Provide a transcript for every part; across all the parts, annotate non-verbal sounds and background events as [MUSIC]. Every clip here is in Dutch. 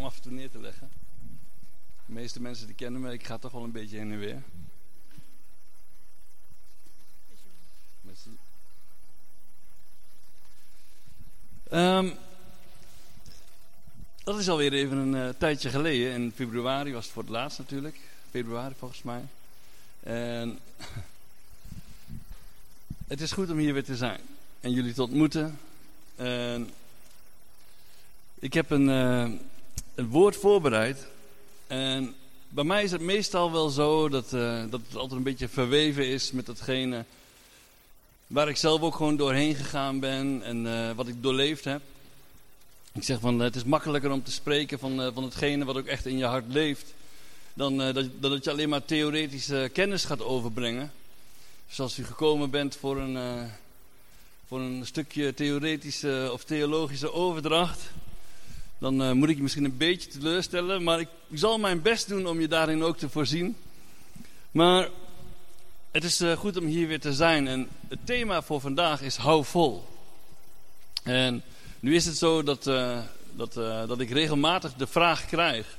om af en neer te leggen. De meeste mensen die kennen me, ik ga toch wel een beetje heen en weer. Um, dat is alweer even een uh, tijdje geleden. In februari was het voor het laatst natuurlijk. Februari volgens mij. En [LAUGHS] het is goed om hier weer te zijn. En jullie te ontmoeten. En ik heb een, uh, een woord voorbereid. En bij mij is het meestal wel zo dat, uh, dat het altijd een beetje verweven is met datgene waar ik zelf ook gewoon doorheen gegaan ben en uh, wat ik doorleefd heb. Ik zeg van het is makkelijker om te spreken van, van hetgene wat ook echt in je hart leeft, dan dat, dat je alleen maar theoretische kennis gaat overbrengen. Dus als u gekomen bent voor een, voor een stukje theoretische of theologische overdracht, dan uh, moet ik je misschien een beetje teleurstellen. Maar ik, zal mijn best doen om je daarin ook te voorzien. Maar het is uh, goed om hier weer te zijn. En het thema voor vandaag is hou vol. En nu is het zo dat, uh, dat, dat ik regelmatig de vraag krijg.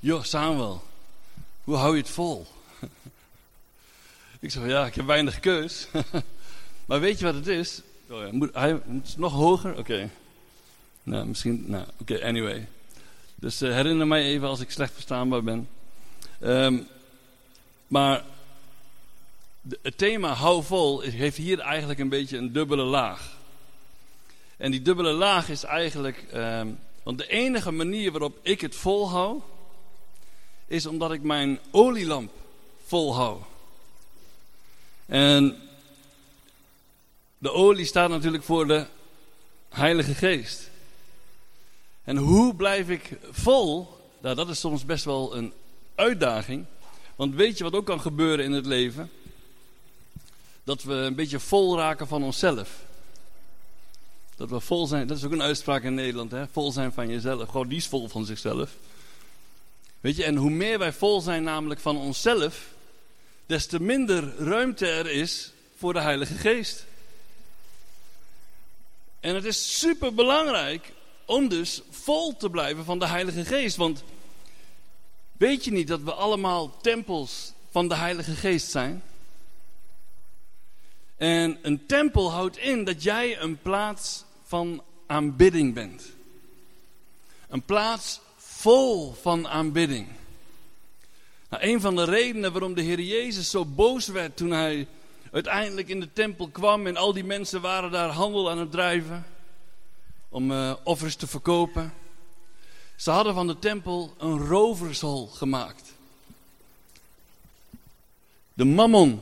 Joh, Samuel, hoe hou je het vol? [LAUGHS] ik zeg, ja, ik heb weinig keus. [LAUGHS] maar weet je wat het is? Oh hij moet nog hoger? Oké. Nou, misschien, nou, oké, anyway. Dus uh, herinner mij even als ik slecht verstaanbaar ben. Um, maar het thema hou vol heeft hier eigenlijk een beetje een dubbele laag. En die dubbele laag is eigenlijk, um, want de enige manier waarop ik het volhoud, is omdat ik mijn olielamp volhoud. En de olie staat natuurlijk voor de Heilige Geest. En hoe blijf ik vol? Nou, dat is soms best wel een uitdaging. Want weet je wat ook kan gebeuren in het leven? Dat we een beetje vol raken van onszelf. Dat we vol zijn, dat is ook een uitspraak in Nederland, hè? vol zijn van jezelf. Gewoon die is vol van zichzelf. Weet je, en hoe meer wij vol zijn namelijk van onszelf, des te minder ruimte er is voor de Heilige Geest. En het is super belangrijk om dus vol te blijven van de Heilige Geest. Want weet je niet dat we allemaal tempels van de Heilige Geest zijn? En een tempel houdt in dat jij een plaats van aanbidding bent. Een plaats vol van aanbidding. Nou, een van de redenen waarom de Heer Jezus zo boos werd toen hij uiteindelijk in de tempel kwam en al die mensen waren daar handel aan het drijven om uh, offers te verkopen. Ze hadden van de tempel een rovershol gemaakt. De mammon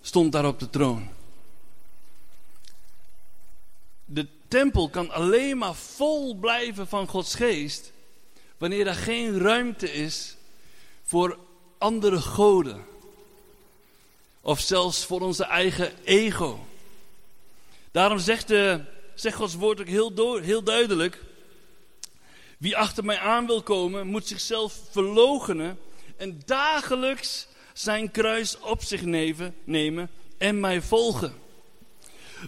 stond daar op de troon. De tempel kan alleen maar vol blijven van Gods geest wanneer er geen ruimte is voor andere goden. Of zelfs voor onze eigen ego. Daarom zegt de zegt Gods woord ook heel, door, heel duidelijk. Wie achter mij aan wil komen, moet zichzelf verloochenen en dagelijks zijn kruis op zich nemen en mij volgen.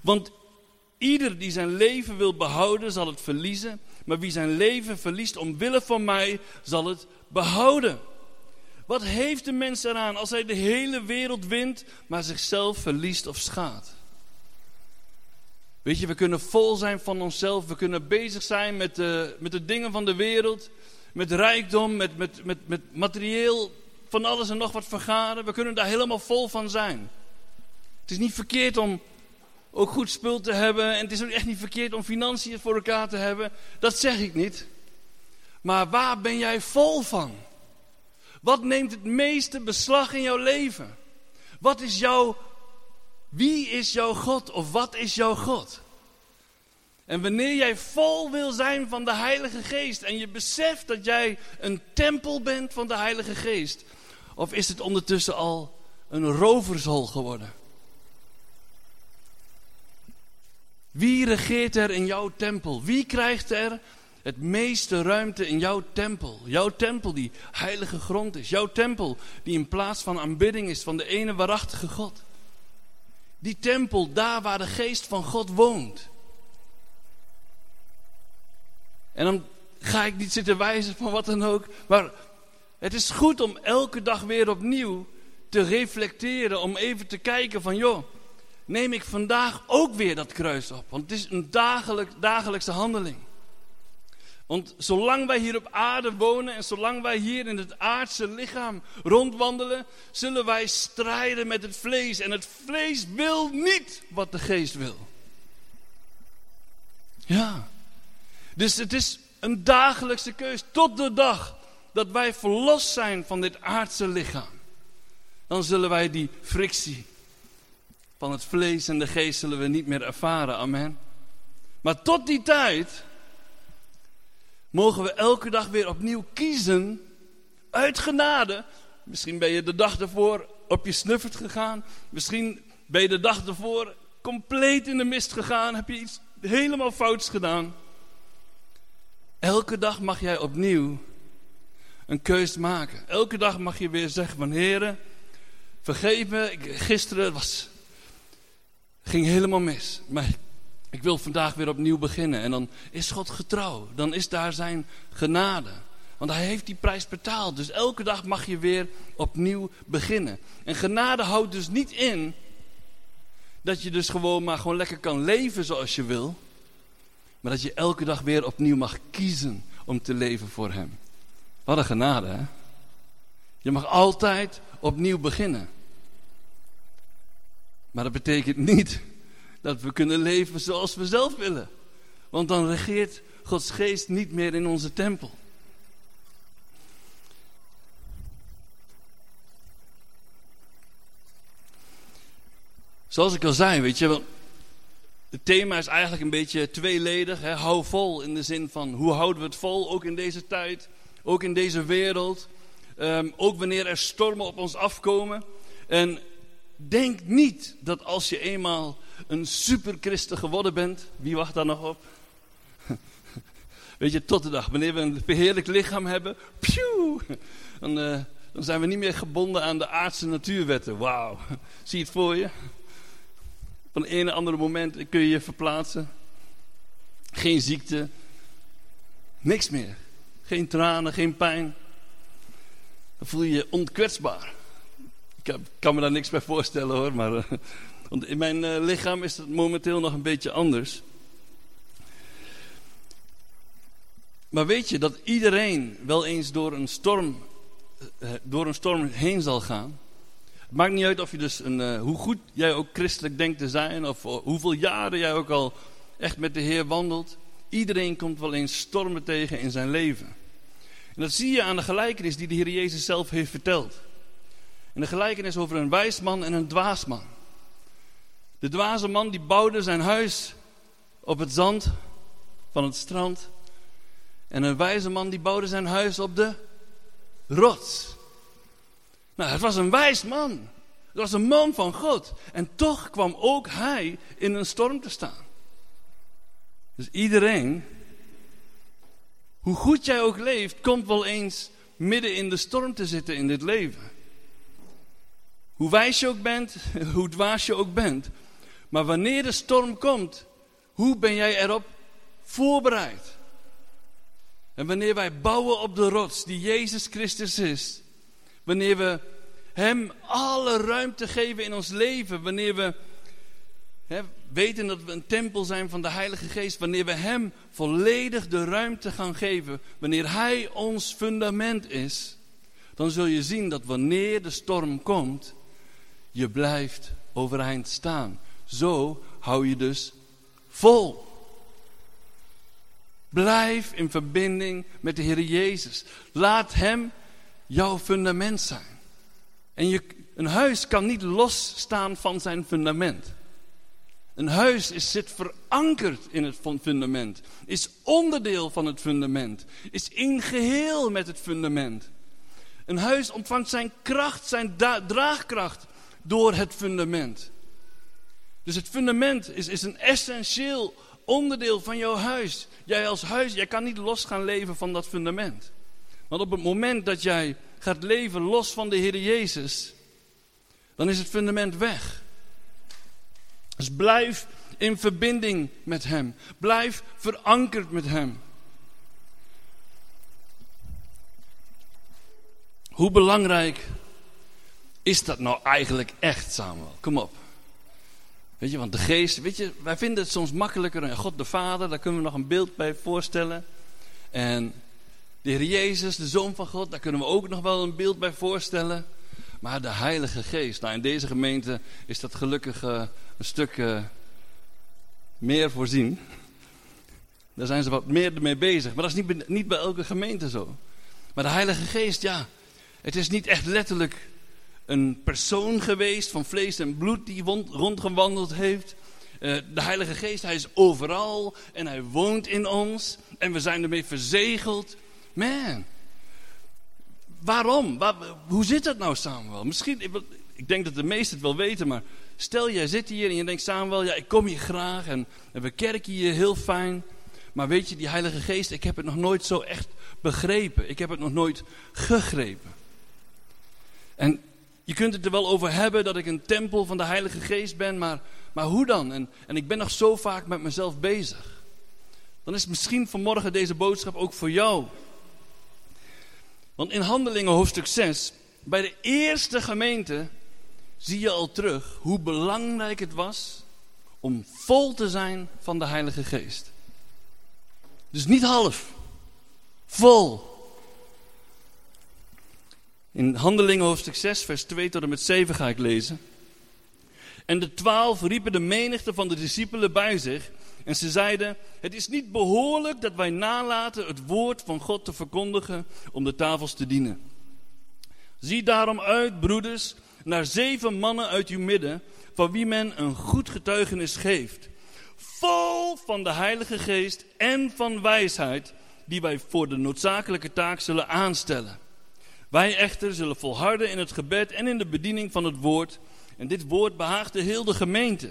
Want ieder die zijn leven wil behouden, zal het verliezen. Maar wie zijn leven verliest omwille van mij, zal het behouden. Wat heeft de mens eraan als hij de hele wereld wint, maar zichzelf verliest of schaadt? Weet je, we kunnen vol zijn van onszelf. We kunnen bezig zijn met de, met de dingen van de wereld. Met rijkdom, met, met, met, met materieel, van alles en nog wat vergaren. We kunnen daar helemaal vol van zijn. Het is niet verkeerd om ook goed spul te hebben. En het is ook echt niet verkeerd om financiën voor elkaar te hebben. Dat zeg ik niet. Maar waar ben jij vol van? Wat neemt het meeste beslag in jouw leven? Wat is jouw wie is jouw God of wat is jouw God? En wanneer jij vol wil zijn van de Heilige Geest en je beseft dat jij een tempel bent van de Heilige Geest, of is het ondertussen al een rovershol geworden? Wie regeert er in jouw tempel? Wie krijgt er het meeste ruimte in jouw tempel? Jouw tempel die heilige grond is. Jouw tempel die in plaats van aanbidding is van de ene waarachtige God. Die tempel, daar waar de geest van God woont. En dan ga ik niet zitten wijzen van wat dan ook. Maar het is goed om elke dag weer opnieuw te reflecteren. Om even te kijken van joh, neem ik vandaag ook weer dat kruis op. Want het is een dagelijk, dagelijkse handeling. Want zolang wij hier op aarde wonen en zolang wij hier in het aardse lichaam rondwandelen, zullen wij strijden met het vlees. En het vlees wil niet wat de geest wil. Ja. Dus het is een dagelijkse keus tot de dag dat wij verlost zijn van dit aardse lichaam. Dan zullen wij die frictie van het vlees en de geest zullen we niet meer ervaren. Amen. Maar tot die tijd mogen we elke dag weer opnieuw kiezen uit genade. Misschien ben je de dag ervoor op je snuffert gegaan. Misschien ben je de dag ervoor compleet in de mist gegaan. Heb je iets helemaal fouts gedaan. Elke dag mag jij opnieuw een keus maken. Elke dag mag je weer zeggen van heren, vergeef me. Gisteren was, ging helemaal mis. Maar ik wil vandaag weer opnieuw beginnen. En dan is God getrouw. Dan is daar zijn genade. Want hij heeft die prijs betaald. Dus elke dag mag je weer opnieuw beginnen. En genade houdt dus niet in dat je dus gewoon maar gewoon lekker kan leven zoals je wil. Maar dat je elke dag weer opnieuw mag kiezen om te leven voor hem. Wat een genade hè. Je mag altijd opnieuw beginnen. Maar dat betekent niet dat we kunnen leven zoals we zelf willen. Want dan regeert Gods geest niet meer in onze tempel. Zoals ik al zei, weet je, het thema is eigenlijk een beetje tweeledig. Hè? Hou vol in de zin van hoe houden we het vol, ook in deze tijd, ook in deze wereld. Um, ook wanneer er stormen op ons afkomen. En denk niet dat als je eenmaal een superchristen geworden bent, wie wacht daar nog op? Weet je, tot de dag, wanneer we een beheerlijk lichaam hebben, dan, uh, dan zijn we niet meer gebonden aan de aardse natuurwetten. Wauw, zie je het voor je? Van een ene andere moment kun je je verplaatsen. Geen ziekte, niks meer. Geen tranen, geen pijn. Dan voel je je onkwetsbaar. Ik kan me daar niks bij voorstellen hoor, maar uh, want in mijn uh, lichaam is het momenteel nog een beetje anders. Maar weet je dat iedereen wel eens door een storm, uh, door een storm heen zal gaan? Het maakt niet uit of je dus een, hoe goed jij ook christelijk denkt te zijn, of hoeveel jaren jij ook al echt met de Heer wandelt. Iedereen komt wel eens stormen tegen in zijn leven. En dat zie je aan de gelijkenis die de Heer Jezus zelf heeft verteld. En de gelijkenis over een wijs man en een dwaas man. De dwaze man die bouwde zijn huis op het zand van het strand. En een wijze man die bouwde zijn huis op de rots. Nou, het was een wijs man. Het was een man van God. En toch kwam ook hij in een storm te staan. Dus iedereen, hoe goed jij ook leeft, komt wel eens midden in de storm te zitten in dit leven. Hoe wijs je ook bent, [LAUGHS] hoe dwaas je ook bent. Maar wanneer de storm komt, hoe ben jij erop voorbereid? En wanneer wij bouwen op de rots die Jezus Christus is, wanneer we Hem alle ruimte geven in ons leven, wanneer we weten dat we een tempel zijn van de Heilige Geest, wanneer we Hem volledig de ruimte gaan geven, wanneer Hij ons fundament is, dan zul je zien dat wanneer de storm komt, je blijft overeind staan. Zo hou je dus vol. Blijf in verbinding met de Heer Jezus. Laat Hem jouw fundament zijn. En je, een huis kan niet losstaan van zijn fundament. Een huis is, zit verankerd in het fundament. Is onderdeel van het fundament. Is in geheel met het fundament. Een huis ontvangt zijn kracht, zijn draagkracht door het fundament. Dus het fundament is, is een essentieel onderdeel van jouw huis. Jij als huis, jij kan niet los gaan leven van dat fundament. Want op het moment dat jij gaat leven los van de Heer Jezus, dan is het fundament weg. Dus blijf in verbinding met Hem. Blijf verankerd met Hem. Hoe belangrijk is dat nou eigenlijk echt, Samuel? Kom op. Weet je, want de geest, weet je, wij vinden het soms makkelijker. En God de Vader, daar kunnen we nog een beeld bij voorstellen. En de Heer Jezus, de Zoon van God, daar kunnen we ook nog wel een beeld bij voorstellen. Maar de Heilige Geest, nou in deze gemeente is dat gelukkig uh, een stuk uh, meer voorzien. Daar zijn ze wat meer mee bezig. Maar dat is niet, niet bij elke gemeente zo. Maar de Heilige Geest, ja, het is niet echt letterlijk een persoon geweest van vlees en bloed die rondgewandeld heeft. Uh, de Heilige Geest, hij is overal en hij woont in ons en we zijn ermee verzegeld. Man, waarom? Waar, hoe zit dat nou Samuel? Misschien, ik, denk dat de meesten het wel weten, maar stel jij zit hier en je denkt Samuel, ja ik kom hier graag en, en we kerken hier heel fijn. Maar weet je, die Heilige Geest, ik heb het nog nooit zo echt begrepen. Ik heb het nog nooit gegrepen. En je kunt het er wel over hebben dat ik een tempel van de Heilige Geest ben, maar, maar hoe dan? En, en ik ben nog zo vaak met mezelf bezig. Dan is misschien vanmorgen deze boodschap ook voor jou. Want in Handelingen hoofdstuk 6, bij de eerste gemeente, zie je al terug hoe belangrijk het was om vol te zijn van de Heilige Geest. Dus niet half, vol. In Handelingen hoofdstuk 6, vers 2 tot en met 7 ga ik lezen. En de twaalf riepen de menigte van de discipelen bij zich. En ze zeiden: Het is niet behoorlijk dat wij nalaten het woord van God te verkondigen om de tafels te dienen. Zie daarom uit, broeders, naar zeven mannen uit uw midden, van wie men een goed getuigenis geeft. Vol van de Heilige Geest en van wijsheid, die wij voor de noodzakelijke taak zullen aanstellen. Wij echter zullen volharden in het gebed en in de bediening van het woord. En dit woord behaagde heel de gemeente.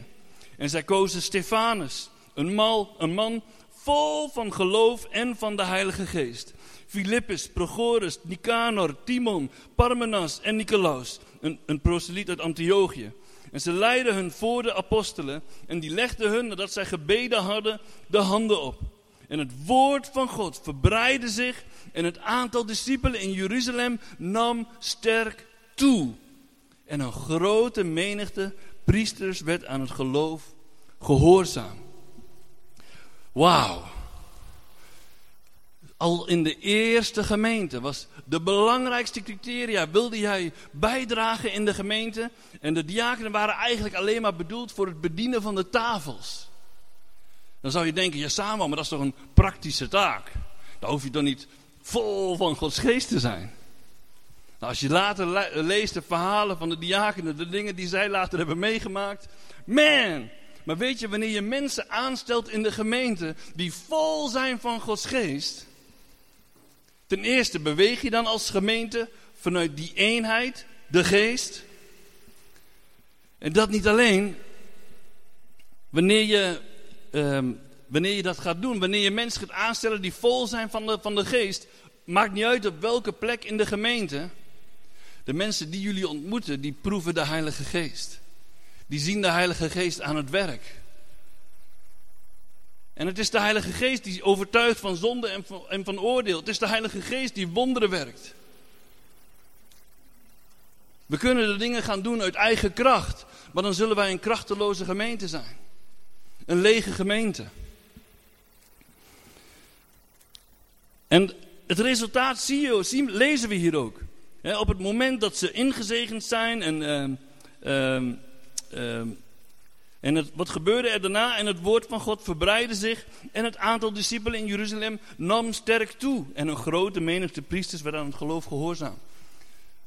En zij kozen Stefanus, een, mal, een man vol van geloof en van de Heilige Geest. Filippus, Prochorus, Nicanor, Timon, Parmenas en Nicolaus, een, een proseliet uit Antiochië. En ze leidden hun voor de apostelen en die legden hun, nadat zij gebeden hadden, de handen op. En het woord van God verbreidde zich en het aantal discipelen in Jeruzalem nam sterk toe. En een grote menigte priesters werd aan het geloof gehoorzaam. Wauw. Al in de eerste gemeente was de belangrijkste criteria. Wilde jij bijdragen in de gemeente? En de diakenen waren eigenlijk alleen maar bedoeld voor het bedienen van de tafels. Dan zou je denken, ja samen, maar dat is toch een praktische taak. Daar hoef je dan niet vol van Gods geest te zijn. Nou, als je later leest de verhalen van de diakenen, de dingen die zij later hebben meegemaakt. Man! Maar weet je, wanneer je mensen aanstelt in de gemeente die vol zijn van Gods geest. Ten eerste beweeg je dan als gemeente vanuit die eenheid, de geest. En dat niet alleen. Wanneer je Ehm, wanneer je dat gaat doen, wanneer je mensen gaat aanstellen die vol zijn van de, van de geest, maakt niet uit op welke plek in de gemeente. De mensen die jullie ontmoeten, die proeven de Heilige Geest. Die zien de Heilige Geest aan het werk. En het is de Heilige Geest die overtuigt van zonde en van, en van oordeel. Het is de Heilige Geest die wonderen werkt. We kunnen de dingen gaan doen uit eigen kracht, maar dan zullen wij een krachteloze gemeente zijn. Een lege gemeente. En het resultaat lezen we hier ook. op het moment dat ze ingezegend zijn en, uh, uh, en het, wat gebeurde er daarna? En het woord van God verbreidde zich en het aantal discipelen in Jeruzalem nam sterk toe. En een grote menigte priesters werden aan het geloof gehoorzaam.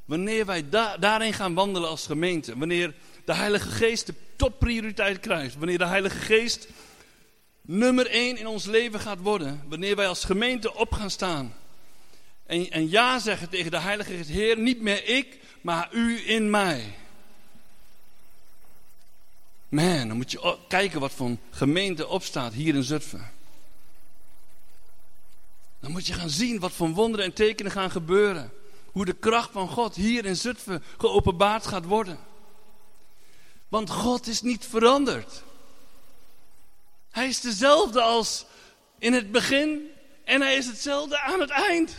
Wanneer wij da daarin gaan wandelen als gemeente, wanneer de Heilige Geest de topprioriteit krijgt. Wanneer de Heilige Geest nummer één in ons leven gaat worden. Wanneer wij als gemeente op gaan staan. En, en ja zeggen tegen de Heilige Geest. Heer, niet meer ik, maar u in mij. Man, dan moet je kijken wat voor gemeente opstaat hier in Zutphen. Dan moet je gaan zien wat voor wonderen en tekenen gaan gebeuren. Hoe de kracht van God hier in Zutphen geopenbaard gaat worden. Want God is niet veranderd. Hij is dezelfde als in het begin en hij is hetzelfde aan het eind.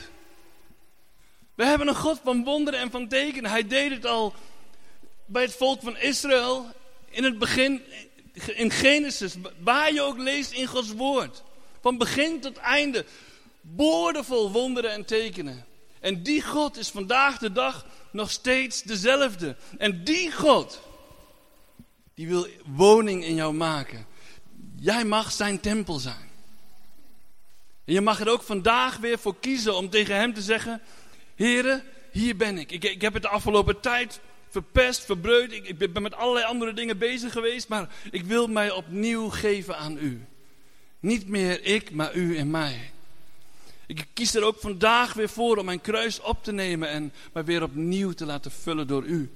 We hebben een God van wonderen en van tekenen. Hij deed het al bij het volk van Israël in het begin, in Genesis, waar je ook leest in Gods woord. Van begin tot einde, boordevol wonderen en tekenen. En die God is vandaag de dag nog steeds dezelfde. En die God, die wil woning in jou maken. Jij mag zijn tempel zijn. En je mag er ook vandaag weer voor kiezen om tegen hem te zeggen: Heren, hier ben ik. ik. ik. heb het de afgelopen tijd verpest, verbreud. Ik, ik ben met allerlei andere dingen bezig geweest. Maar ik wil mij opnieuw geven aan u. Niet meer ik, maar u en mij. Ik kies er ook vandaag weer voor om mijn kruis op te nemen en mij weer opnieuw te laten vullen door u.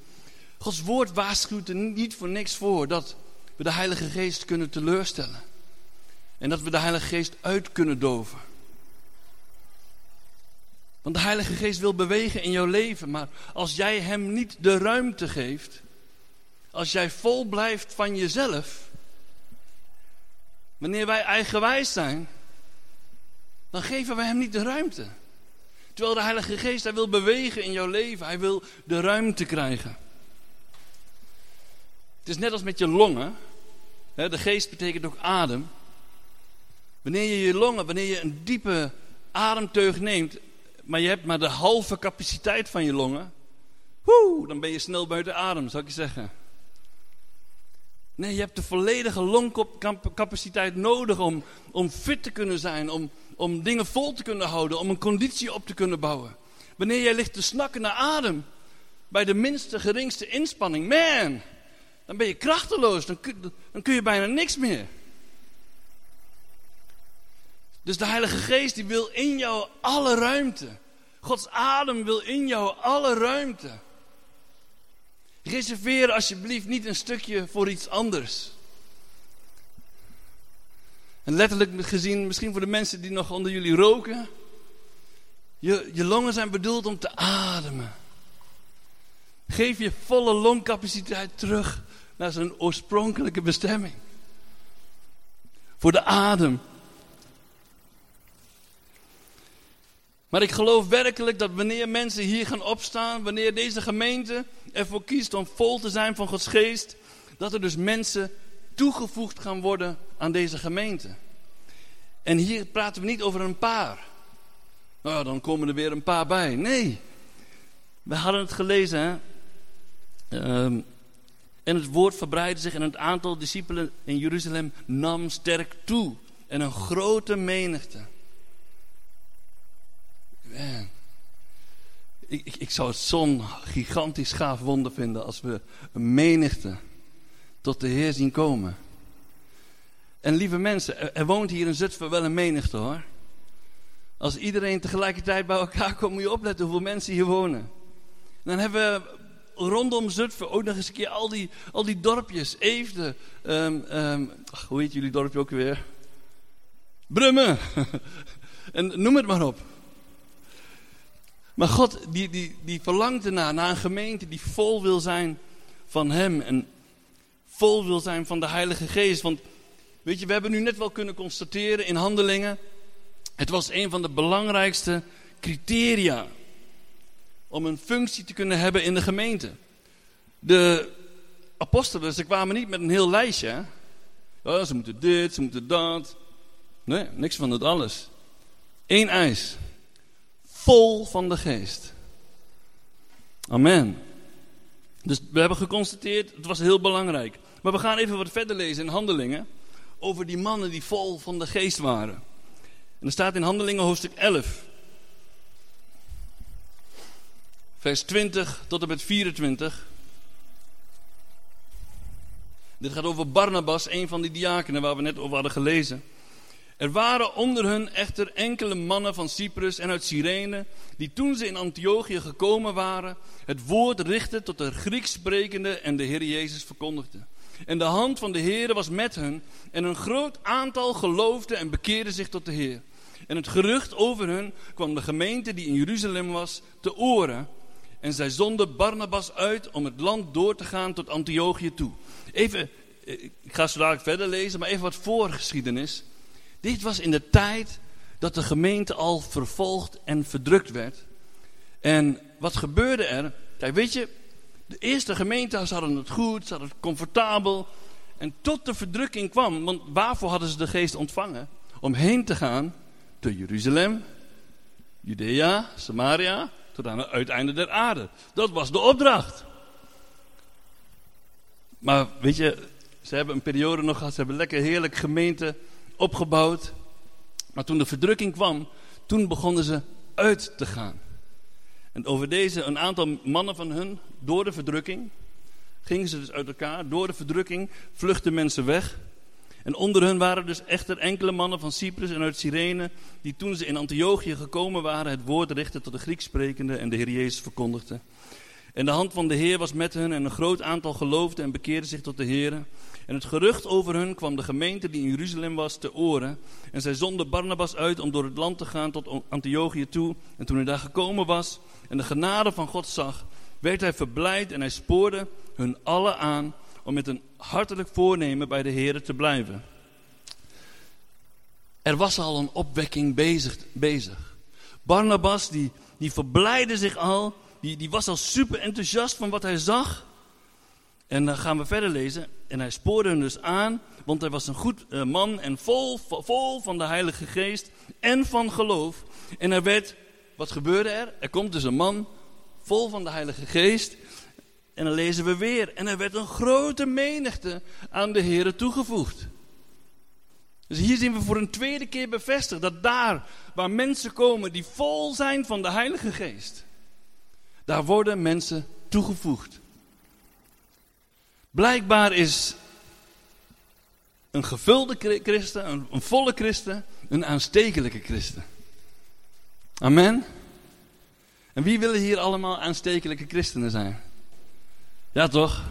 Gods woord waarschuwt er niet voor niks voor dat we de Heilige Geest kunnen teleurstellen. En dat we de Heilige Geest uit kunnen doven. Want de Heilige Geest wil bewegen in jouw leven, maar als jij Hem niet de ruimte geeft, als jij vol blijft van jezelf, wanneer wij eigenwijs zijn, dan geven we Hem niet de ruimte. Terwijl de Heilige Geest, Hij wil bewegen in jouw leven, Hij wil de ruimte krijgen. Het is net als met je longen. De geest betekent ook adem. Wanneer je je longen, wanneer je een diepe ademteug neemt, maar je hebt maar de halve capaciteit van je longen, woe, dan ben je snel buiten adem, zou ik je zeggen. Nee, je hebt de volledige longcapaciteit nodig om, om fit te kunnen zijn, om, om dingen vol te kunnen houden, om een conditie op te kunnen bouwen. Wanneer jij ligt te snakken naar adem, bij de minste geringste inspanning, man, dan ben je krachteloos, dan kun, dan kun je bijna niks meer. Dus de Heilige Geest die wil in jou alle ruimte. Gods adem wil in jou alle ruimte. Reserveer alsjeblieft niet een stukje voor iets anders. En letterlijk gezien, misschien voor de mensen die nog onder jullie roken. Je, je longen zijn bedoeld om te ademen. Geef je volle longcapaciteit terug naar zijn oorspronkelijke bestemming. Voor de adem. Maar ik geloof werkelijk dat wanneer mensen hier gaan opstaan, wanneer deze gemeente ervoor kiest om vol te zijn van Gods geest, dat er dus mensen toegevoegd gaan worden aan deze gemeente. En hier praten we niet over een paar. Nou, dan komen er weer een paar bij. Nee. We hadden het gelezen, hè. Ehm, en het woord verbreidde zich en het aantal discipelen in Jeruzalem nam sterk toe. En een grote menigte. Man. Ik, ik, ik zou het zo'n gigantisch gaaf wonder vinden als we een menigte tot de Heer zien komen. En lieve mensen, er, woont hier in Zutphen wel een menigte hoor. Als iedereen tegelijkertijd bij elkaar komt, moet je opletten hoeveel mensen hier wonen. Dan hebben we rondom Zutphen ook nog eens een keer al die, al die dorpjes. Eefde, um, hoe heet jullie dorpje ook weer? Brummen. [LAUGHS] en noem het maar op. Maar God, die, die, die verlangt ernaar, naar een gemeente die vol wil zijn van Hem. En vol wil zijn van de Heilige Geest. Want weet je, we hebben nu net wel kunnen constateren in handelingen. Het was een van de belangrijkste criteria om een functie te kunnen hebben in de gemeente. De apostelen, ze kwamen niet met een heel lijstje. Ja, ze moeten dit, ze moeten dat. Nee, niks van dat alles. Eén eis. Vol van de geest. Amen. Dus we hebben geconstateerd, het was heel belangrijk. Maar we gaan even wat verder lezen in Handelingen. Over die mannen die vol van de geest waren. En er staat in Handelingen hoofdstuk 11. Vers 20 tot en met 24. Dit gaat over Barnabas, een van die diakenen waar we net over hadden gelezen. Er waren onder hun echter enkele mannen van Cyprus en uit Cyrene, die toen ze in Antiochië gekomen waren, het woord richtten tot de Grieks sprekende en de Heer Jezus verkondigden. En de hand van de Heer was met hen, en een groot aantal geloofde en bekeerde zich tot de Heer. En het gerucht over hun kwam de gemeente die in Jeruzalem was te oren. En zij zonden Barnabas uit om het land door te gaan tot Antiochië toe. Even, eh, ik ga zo dadelijk verder lezen, maar even wat voorgeschiedenis. Dit was in de tijd dat de gemeente al vervolgd en verdrukt werd. En wat gebeurde er? Kijk, weet je, de eerste gemeentes hadden het goed, ze hadden het comfortabel. En tot de verdrukking kwam, want waarvoor hadden ze de geest ontvangen? Om heen te gaan door Jeruzalem, Judea, Samaria, tot aan het uiteinde der aarde. Dat was de opdracht. Maar weet je, ze hebben een periode nog gehad, ze hebben lekker heerlijk gemeente opgebouwd. Maar toen de verdrukking kwam, toen begonnen ze uit te gaan. En over deze, een aantal mannen van hun, door de verdrukking, gingen ze dus uit elkaar. Door de verdrukking vluchtten mensen weg. En onder hun waren dus echter enkele mannen van Cyprus en uit Cyrene, die toen ze in Antiochië gekomen waren, het woord richtten tot de Grieks sprekende en de Heer Jezus verkondigden. En de hand van de Heer was met hen en een groot aantal geloofden en bekeerden zich tot de Heer. En het gerucht over hun kwam de gemeente die in Jeruzalem was te oren. En zij zonden Barnabas uit om door het land te gaan tot Antiochië toe. En toen hij daar gekomen was en de genade van God zag, werd hij verblijd en hij spoorde hun allen aan om met een hartelijk voornemen bij de Heer te blijven. Er was al een opwekking bezig. bezig. Barnabas die, die verblijde zich al, die, die was al super enthousiast van wat hij zag. En dan gaan we verder lezen. En hij spoorde hen dus aan, want hij was een goed eh, man en vol, vol van de Heilige Geest en van geloof. En er werd, wat gebeurde er? Er komt dus een man vol van de Heilige Geest. En dan lezen we weer. En er werd een grote menigte aan de Here toegevoegd. Dus hier zien we voor een tweede keer bevestigd dat daar waar mensen komen die vol zijn van de Heilige Geest, daar worden mensen toegevoegd. Blijkbaar is een gevulde christen, een volle christen, een aanstekelijke christen. Amen. En wie willen hier allemaal aanstekelijke christenen zijn? Ja, toch?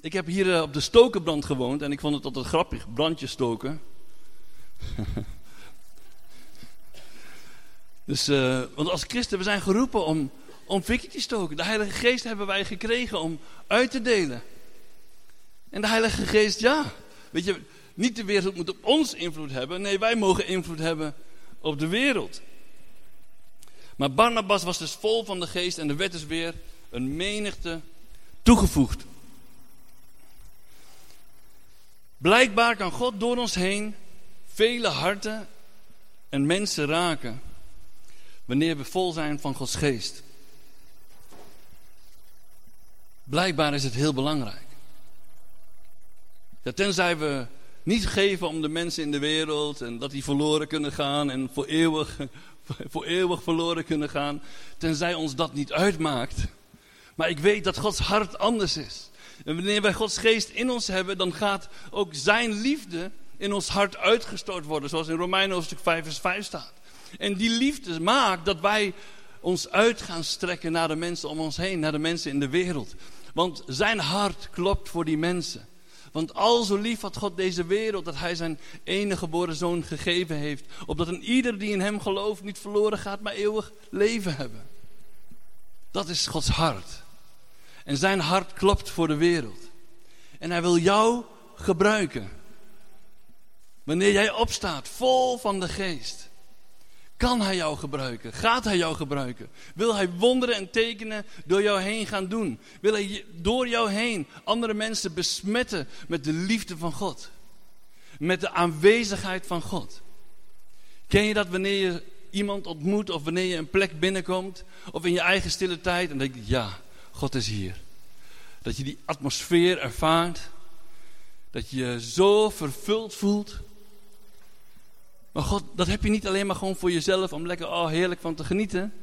Ik heb hier eh, op de Stokenbrand gewoond en ik vond het altijd grappig, brandjes stoken. [LAUGHS] dus, uh, want als christen, we zijn geroepen om, om fikkie te stoken. De Heilige Geest hebben wij gekregen om uit te delen. En de Heilige Geest, ja, weet je, niet de wereld moet op ons invloed hebben. Nee, wij mogen invloed hebben op de wereld. Maar Barnabas was dus vol van de geest en er werd dus weer een menigte toegevoegd. Blijkbaar kan God door ons heen vele harten en mensen raken wanneer we vol zijn van Gods geest. Blijkbaar is het heel belangrijk. Tenzij we niet geven om de mensen in de wereld en dat die verloren kunnen gaan en voor eeuwig, [LAUGHS] voor eeuwig verloren kunnen gaan. Tenzij ons dat niet uitmaakt. Maar ik weet dat Gods hart anders is. En wanneer wij Gods geest in ons hebben, dan gaat ook zijn liefde in ons hart uitgestort worden. Zoals in Romeinen hoofdstuk 5 vers 5 staat. En die liefde maakt dat wij ons uit gaan strekken naar de mensen om ons heen, naar de mensen in de wereld. Want zijn hart klopt voor die mensen. Want al zo lief had God deze wereld dat hij zijn enige geboren zoon gegeven heeft. Opdat een ieder die in hem gelooft niet verloren gaat, maar eeuwig leven hebben. Dat is Gods hart. En zijn hart klopt voor de wereld. En hij wil jou gebruiken. Wanneer jij opstaat, vol van de geest. Kan hij jou gebruiken? Gaat hij jou gebruiken? Wil hij wonderen en tekenen door jou heen gaan doen? Wil hij door jou heen andere mensen besmetten met de liefde van God? Met de aanwezigheid van God? Ken je dat wanneer je iemand ontmoet of wanneer je een plek binnenkomt of in je eigen stille tijd en denk je, ja, God is hier. Dat je die atmosfeer ervaart, dat je je zo vervuld voelt maar God, dat heb je niet alleen maar gewoon voor jezelf om lekker oh, heerlijk van te genieten.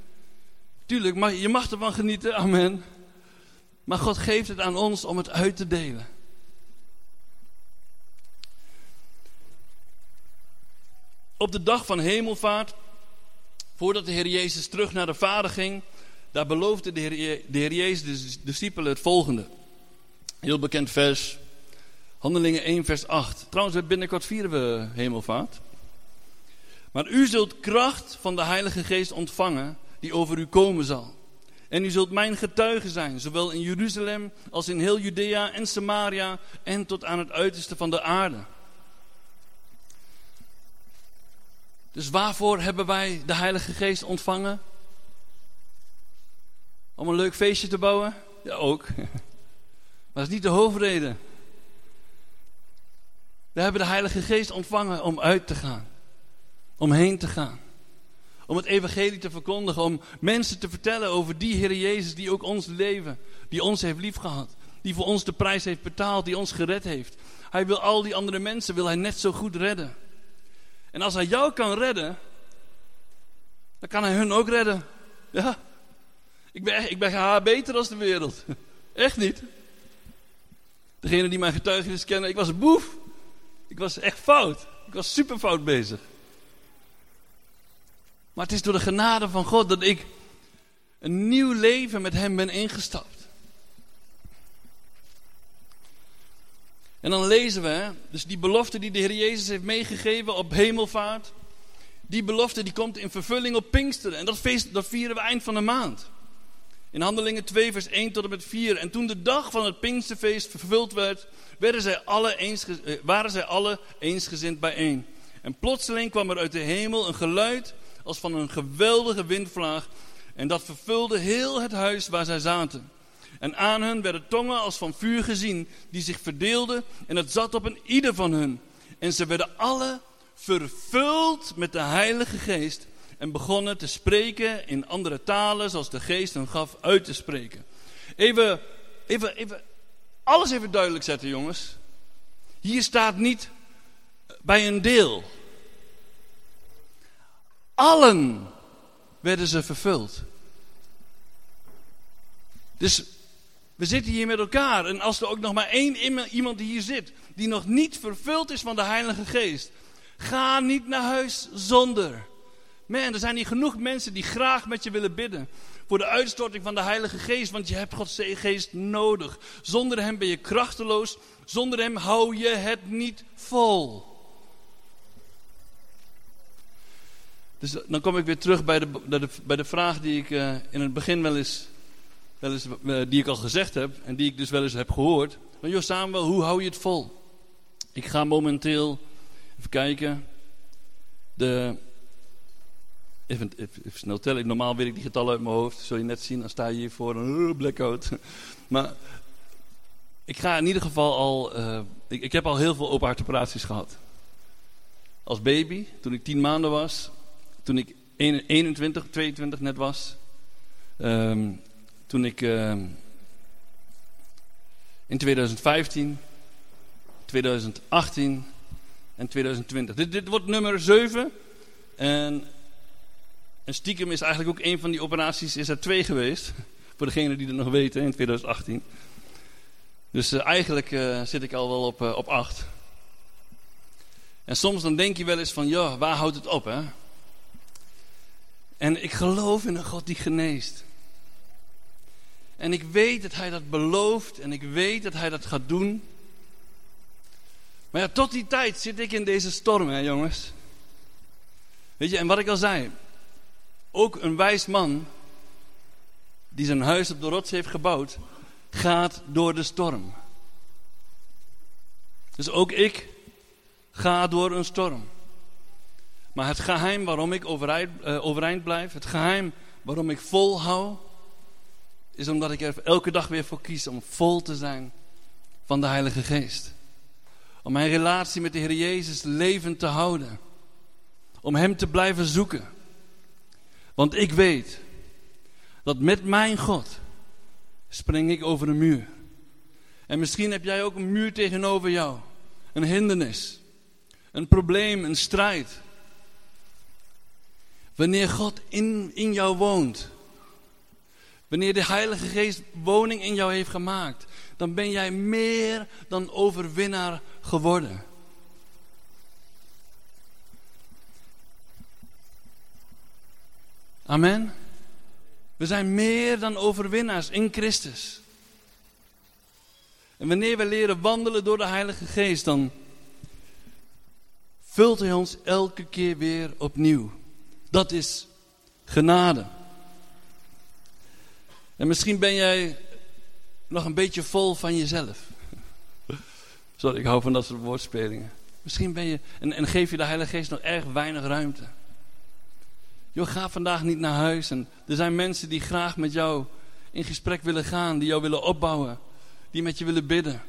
Tuurlijk, maar je mag ervan genieten, amen. Maar God geeft het aan ons om het uit te delen. Op de dag van hemelvaart, voordat de Heer Jezus terug naar de Vader ging, daar beloofde de Heer, de Heer Jezus de discipelen het volgende. Heel bekend vers, Handelingen 1 vers 8. Trouwens, binnenkort vieren we hemelvaart. Maar u zult kracht van de Heilige Geest ontvangen die over u komen zal. En u zult mijn getuige zijn, zowel in Jeruzalem als in heel Judea en Samaria en tot aan het uiterste van de aarde. Dus waarvoor hebben wij de Heilige Geest ontvangen? Om een leuk feestje te bouwen? Ja, ook. [LAUGHS] Maar dat is niet de hoofdreden. We hebben de Heilige Geest ontvangen om uit te gaan. Om heen te gaan. Om het evangelie te verkondigen. Om mensen te vertellen over die Heer Jezus die ook ons leven. Die ons heeft liefgehad. Die voor ons de prijs heeft betaald. Die ons gered heeft. Hij wil al die andere mensen wil hij net zo goed redden. En als hij jou kan redden. Dan kan hij hun ook redden. Ja. Ik ben, ik ben beter dan de wereld. Echt niet. Degene die mijn getuigenis kennen, ik was een boef. Ik was echt fout. Ik was super fout bezig. Maar het is door de genade van God dat ik een nieuw leven met Hem ben ingestapt. En dan lezen we, dus die belofte die de Heer Jezus heeft meegegeven op hemelvaart. Die belofte die komt in vervulling op Pinksteren. En dat, feest, dat vieren we eind van de maand. In Handelingen 2, vers 1 tot en met 4. En toen de dag van het Pinksterfeest vervuld werd, werden zij alle eens, eh, waren zij alle eensgezind bijeen. En plotseling kwam er uit de hemel een geluid als van een geweldige windvlaag. En dat vervulde heel het huis waar zij zaten. En aan hen werden tongen als van vuur gezien, die zich verdeelden. En het zat op een ieder van hun. En ze werden alle vervuld met de Heilige Geest en begonnen te spreken in andere talen, zoals de geest hen gaf uit te spreken. Even, even, even, alles even duidelijk zetten, jongens. Hier staat niet bij een deel. Allen werden ze vervuld. Dus we zitten hier met elkaar. En als er ook nog maar één iemand hier zit. die nog niet vervuld is van de Heilige Geest. ga niet naar huis zonder. Man, er zijn hier genoeg mensen die graag met je willen bidden. Voor de uitstorting van de Heilige Geest. Want je hebt Gods Geest nodig. Zonder Hem ben je krachteloos. Zonder Hem hou je het niet vol. Dus dan kom ik weer terug bij de, bij de vraag die ik uh, in het begin wel eens, wel eens uh, die ik al gezegd heb. En die ik dus wel eens heb gehoord. Maar joh Samuel, hoe hou je het vol? Ik ga momenteel, even kijken. De Even, even, snel tellen. Normaal weet ik die getallen uit mijn hoofd. Zul je net zien, dan sta je hier voor een uh, blackout. [LAUGHS] maar ik ga in ieder geval al... Uh, ik, ik, heb al heel veel open hartoperaties gehad. Als baby, toen ik 10 maanden was. Toen ik 21, 22 net was. Um, toen ik uh, in 2015, 2018 en 2020. Dit, dit wordt nummer 7. En en stiekem is eigenlijk ook een van die operaties is er twee geweest. [LAUGHS] Voor degenen die het nog weten in 2018. Dus uh, eigenlijk uh, zit ik al wel op, uh, op acht. En soms dan denk je wel eens van, ja, waar houdt het op, hè? En ik geloof in een God die geneest. En ik weet dat hij dat belooft en ik weet dat hij dat gaat doen. Maar ja, tot die tijd zit ik in deze storm, hè, jongens. Weet je, en wat ik al zei, ook een wijs man, die zijn huis op de rots heeft gebouwd, gaat door de storm. Dus ook ik ga door een storm. Maar het geheim waarom ik overeind, uh, overeind blijf, het geheim waarom ik volhou, is omdat ik er elke dag weer voor kies om vol te zijn van de Heilige Geest. Om mijn relatie met de Heer Jezus levend te houden. Om Hem te blijven zoeken. Want ik weet dat met mijn God spring ik over een muur. En misschien heb jij ook een muur tegenover jou. Een hindernis. Een probleem, een strijd. Wanneer God in, in jou woont. Wanneer de Heilige Geest woning in jou heeft gemaakt. Dan ben jij meer dan overwinnaar geworden. Amen. We zijn meer dan overwinnaars in Christus. En wanneer we leren wandelen door de Heilige Geest, dan vult Hij ons elke keer weer opnieuw. Dat is genade. En misschien ben jij nog een beetje vol van jezelf. Sorry, ik hou van dat soort woordspelingen. Misschien ben je, en, en geef je de Heilige Geest nog erg weinig ruimte. Joh, ga vandaag niet naar huis. En er zijn mensen die graag met jou in gesprek willen gaan, die jou willen opbouwen, die met je willen bidden.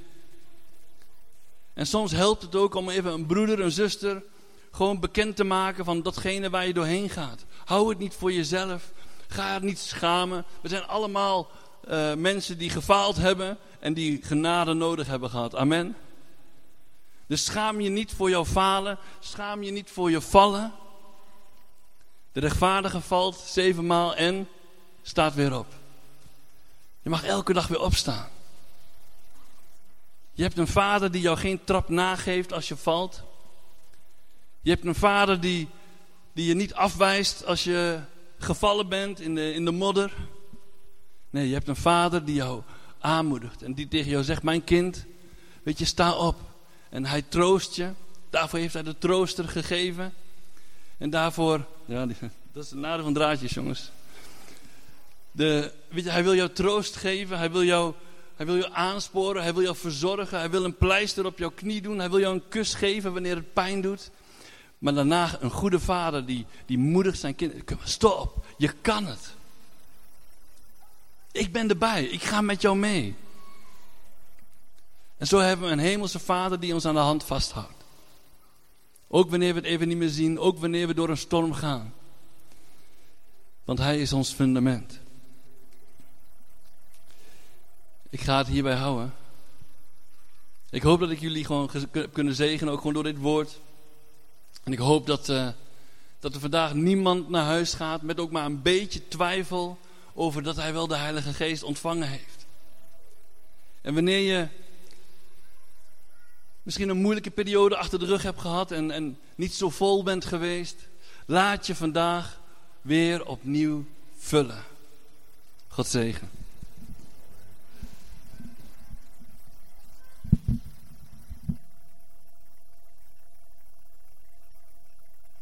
En soms helpt het ook om even een broeder, een zuster, gewoon bekend te maken van datgene waar je doorheen gaat. Hou het niet voor jezelf. Ga het niet schamen. We zijn allemaal uh, mensen die gefaald hebben en die genade nodig hebben gehad. Amen. Dus schaam je niet voor jouw falen. Schaam je niet voor je vallen. De rechtvaardige valt zevenmaal en staat weer op. Je mag elke dag weer opstaan. Je hebt een vader die jou geen trap nageeft als je valt. Je hebt een vader die, die je niet afwijst als je gevallen bent in de, in de modder. Nee, je hebt een vader die jou aanmoedigt en die tegen jou zegt: Mijn kind, weet je, sta op. En hij troost je. Daarvoor heeft hij de trooster gegeven. En daarvoor, ja, [LAUGHS] dat is het nadeel van draadjes, jongens. De, weet je, hij wil jou troost geven, hij wil jou, hij wil jou aansporen, hij wil jou verzorgen, hij wil een pleister op jouw knie doen, hij wil jou een kus geven wanneer het pijn doet. Maar daarna een goede vader die, die moedigt zijn kinderen. Stop, je kan het. Ik ben erbij, ik ga met jou mee. En zo hebben we een hemelse vader die ons aan de hand vasthoudt. Ook wanneer we het even niet meer zien, ook wanneer we door een storm gaan. Want hij is ons fundament. Ik ga het hierbij houden. Ik hoop dat ik jullie gewoon kunnen zegenen, ook gewoon door dit woord. En ik hoop dat, uh, dat er vandaag niemand naar huis gaat met ook maar een beetje twijfel over dat hij wel de Heilige Geest ontvangen heeft. En wanneer je misschien een moeilijke periode achter de rug hebt gehad en, en niet zo vol bent geweest, laat je vandaag weer opnieuw vullen. God zegen.